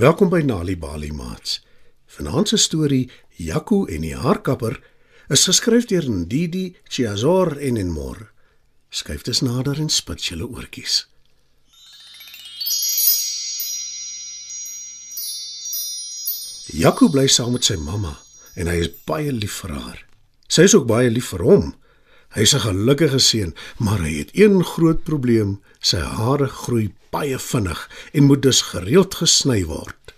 Welkom by Nali Bali Mats. Vanaand se storie Jaco en die haarkapper is geskryf deur Ndidi Chiazor en Enmore. Skryf dit nader en spit julle oortjies. Jaco bly saam met sy mamma en hy is baie lief vir haar. Sy is ook baie lief vir hom. Hy's 'n gelukkige seun, maar hy het een groot probleem. Sy hare groei baie vinnig en moet dus gereeld gesny word.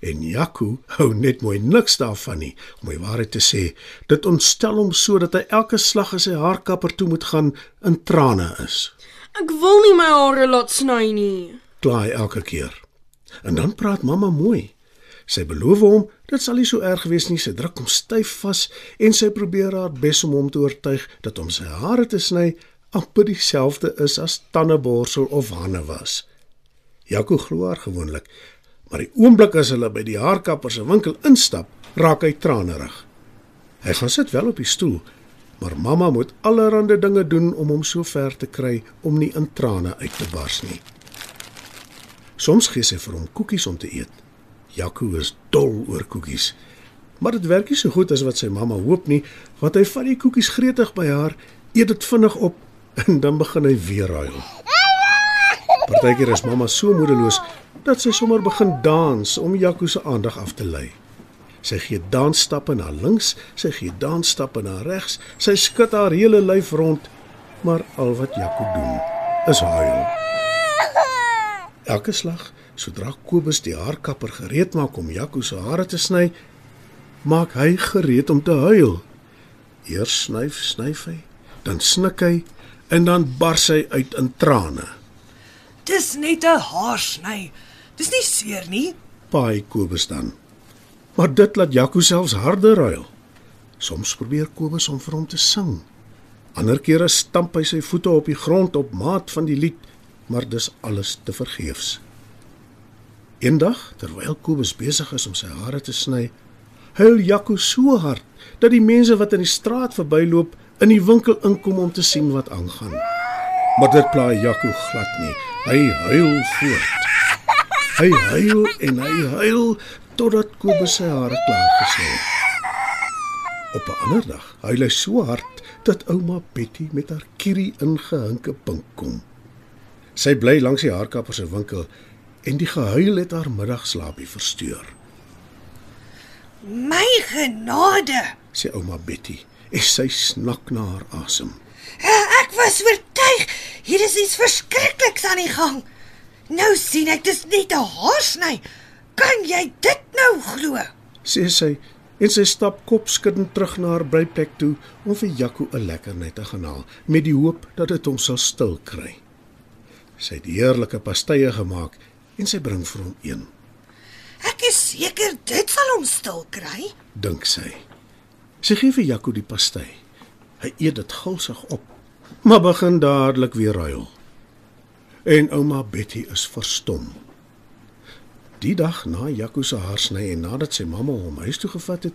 En Jaco hou net mooi niks daarvan nie, om die waarheid te sê. Dit ontstel hom so dat hy elke slag as sy haarkapper toe moet gaan in trane is. Ek wil nie my hare laat sny nie. Klaai elke keer. En dan praat mamma mooi. Sy beloof hom dit sal nie so erg wees nie. Sy druk hom styf vas en sy probeer haar bes om hom te oortuig dat om sy hare te sny amper dieselfde is as tandeborsel of hande was. Jaco glo haar gewoonlik, maar die oomblik as hulle by die haarkapper se winkel instap, raak hy tranerig. Hy gaan sit wel op die stoel, maar mamma moet allerlei dinge doen om hom so ver te kry om nie in trane uit te bars nie. Soms gee sy vir hom koekies om te eet. Jaco is dol oor koekies. Maar dit werk nie so goed as wat sy mamma hoop nie, want hy vat die koekies gretig by haar, eet dit vinnig op en dan begin hy weer huil. Partykeer is mamma so moedeloos dat sy sommer begin dans om Jaco se aandag af te lei. Sy gee dansstappe na links, sy gee dansstappe na regs, sy skud haar hele lyf rond, maar al wat Jaco doen is huil. Elke slag, sodra Kobus die haarkapper gereed maak om Jaco se hare te sny, maak hy gereed om te huil. Eers snyf, snyf hy, dan snik hy en dan bars hy uit in trane. Dis net 'n haarsny. Dis nie seer nie. Paai Kobus dan. Maar dit laat Jaco selfs harder huil. Soms probeer Kobus om vir hom te sing. Ander kere stamp hy sy voete op die grond op maat van die lied, maar dis alles te vergeefs. Eendag, terwyl Kobus besig is om sy hare te sny, huil Jaco so hard dat die mense wat in die straat verbyloop in die winkel inkom om te sien wat aangaan. Maar dit pla Jaco glad nie. Hy huil voort. Hy huil en hy huil totdat Kobus sy hare klaar gesny het. Op 'n ander dag huil hy so hard dat ouma Betty met haar kierie ingehinke pink kom. Sy bly langs die haarkapper se winkel en die gehuil het haar middagslaapie versteur. My genade. Sê ouma Betty en sy snak na haar asem. Ek was oortuig hier is iets verskrikliks aan die gang. Nou sien ek dis net 'n haarsny. Kan jy dit nou glo? Sê sy en sy stap kopskuddend terug na haar blyplek toe om vir Jaco 'n lekkerny te gaan haal met die hoop dat dit hom sal stil kry. Sy het heerlike pastye gemaak en sy bring vir hom een, Ek is seker dit sal hom stil kry. dink sy. Sy gee vir Jaco die pasty. Hy eet dit gulsig op, maar begin dadelik weer huil. En ouma Betty is verstom. Die dag na Jaco se haarsny en nadat sy mamma hom huis toe gevat het,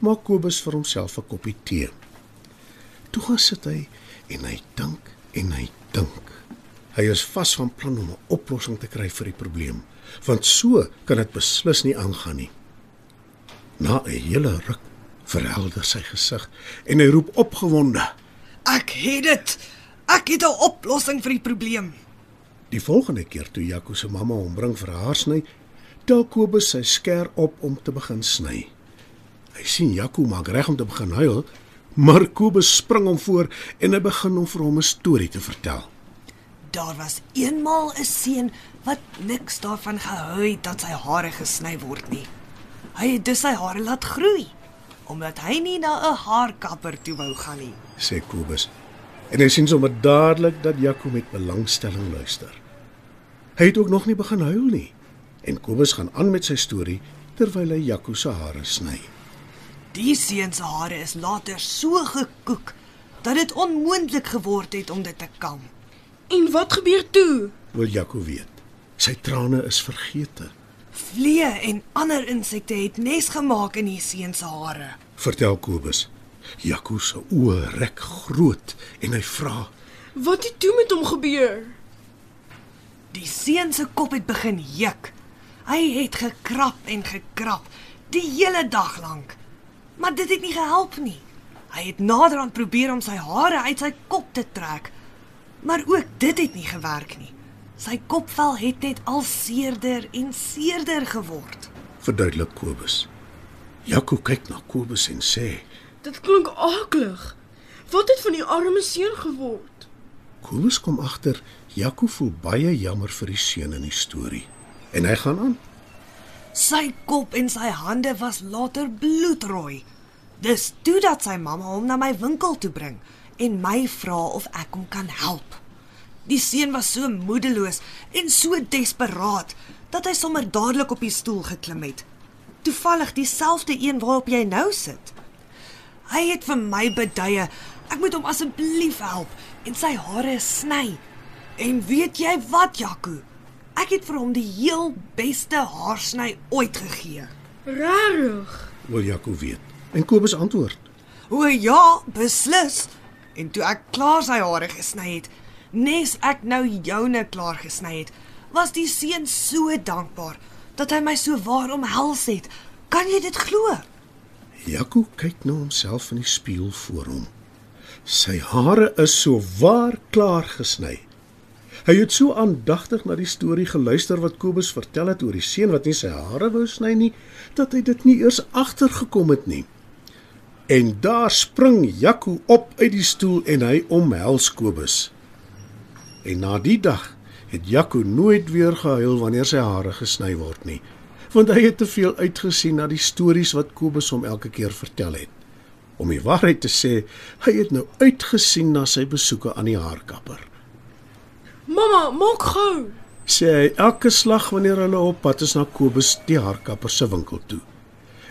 maak Kobus vir homself 'n koppie tee. Toe gaan sit hy en hy dink en hy dink. Hy is vas van plan om 'n oplossing te kry vir die probleem, want so kan dit beslis nie aangaan nie. Na 'n hele ruk verhelder sy gesig en hy roep opgewonde. Ek het dit. Ek het 'n oplossing vir die probleem. Die volgende keer toe Jaco se mamma hom bring vir haar sny, tel Kobus sy skêr op om te begin sny. Hy sien Jaco maak reg om te begin huil, maar Kobus spring hom voor en hy begin hom vir hom 'n storie te vertel. Daar was eenmal 'n seun wat niks daarvan gehou het dat sy hare gesny word nie. Hy het dus sy hare laat groei omdat hy nie na 'n haarkapper toe wou gaan nie. sê Kobus. En hy sien sommer dadelik dat Jaco met belangstelling luister. Hy het ook nog nie begin huil nie. En Kobus gaan aan met sy storie terwyl hy Jaco se hare sny. Die seun se hare is later so gekoek dat dit onmoontlik geword het om dit te kam. En wat gebeur toe? Wil Jaco weet. Sy trane is vergete. Vliee en ander insekte het nes gemaak in die seun se hare. Vertel Kobus. Jaco se oë rek groot en hy vra: Wat het toe met hom gebeur? Die seun se kop het begin juk. Hy het gekrap en gekrap die hele dag lank. Maar dit het nie gehelp nie. Hy het naderhand probeer om sy hare uit sy kop te trek. Maar ook dit het nie gewerk nie. Sy kopvel het net al seerder en seerder geword. Verduidelik Kobus. Jaco kyk na Kobus en sê: Dit klink aklig. Wat het van die arme seun geword? Kobus kom agter Jaco voel baie jammer vir die seun in die storie. En hy gaan aan. Sy kop en sy hande was later bloedrooi. Dis toe dat sy mamma hom na my winkel toe bring en my vra of ek hom kan help. Die seun was so moedeloos en so desperaat dat hy sommer dadelik op die stoel geklim het. Toevallig dieselfde een waarop jy nou sit. Hy het vir my beduie ek moet hom asseblief help en sy hare sny. En weet jy wat, Jaco? Ek het vir hom die heel beste haarsny ooit gegee. Rarig. Wil Jaco weet. En Kobus antwoord: O ja, beslis. En toe ek klaar sy hare gesny het, nes ek nou joune klaar gesny het, was die seun so dankbaar dat hy my so waar omhels het. Kan jy dit glo? Jaco kyk na homself in die spieël voor hom. Sy hare is so waar klaar gesny. Hy het so aandagtig na die storie geluister wat Kobus vertel het oor die seun wat nie sy hare wou sny nie, dat hy dit nie eers agtergekom het nie. En daar spring Jaco op uit die stoel en hy omhels Kobus. En na die dag het Jaco nooit weer gehuil wanneer sy hare gesny word nie, want hy het te veel uitgesien na die stories wat Kobus hom elke keer vertel het. Om die waarheid te sê, hy het nou uitgesien na sy besoeke aan die haarkapper. Mamma, maak gou. Sê hy elke slag wanneer hulle op pad is na Kobus die haarkapper se winkel toe.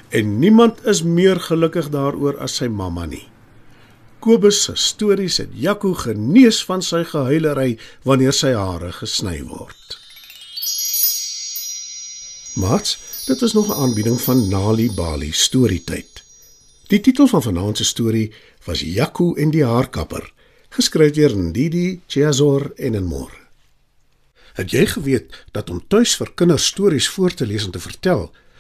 En niemand is meer gelukkig daaroor as sy mamma nie. Kobus se stories het Jaco genees van sy gehuilery wanneer sy hare gesny word. Mats, dit was nog 'n aanbieding van Nali Bali Storytyd. Die titel van vanaand se storie was Jaco en die haarkapper, geskryf deur Ndidi Chiazor en en Moore. Het jy geweet dat om tuis vir kinders stories voor te lees en te vertel,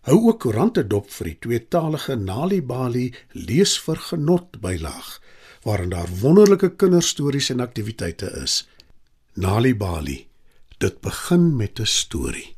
Hou ook koerante dop vir die tweetalige Nalibali lees vir genot bylaag waarin daar wonderlike kinderstories en aktiwiteite is. Nalibali. Dit begin met 'n storie.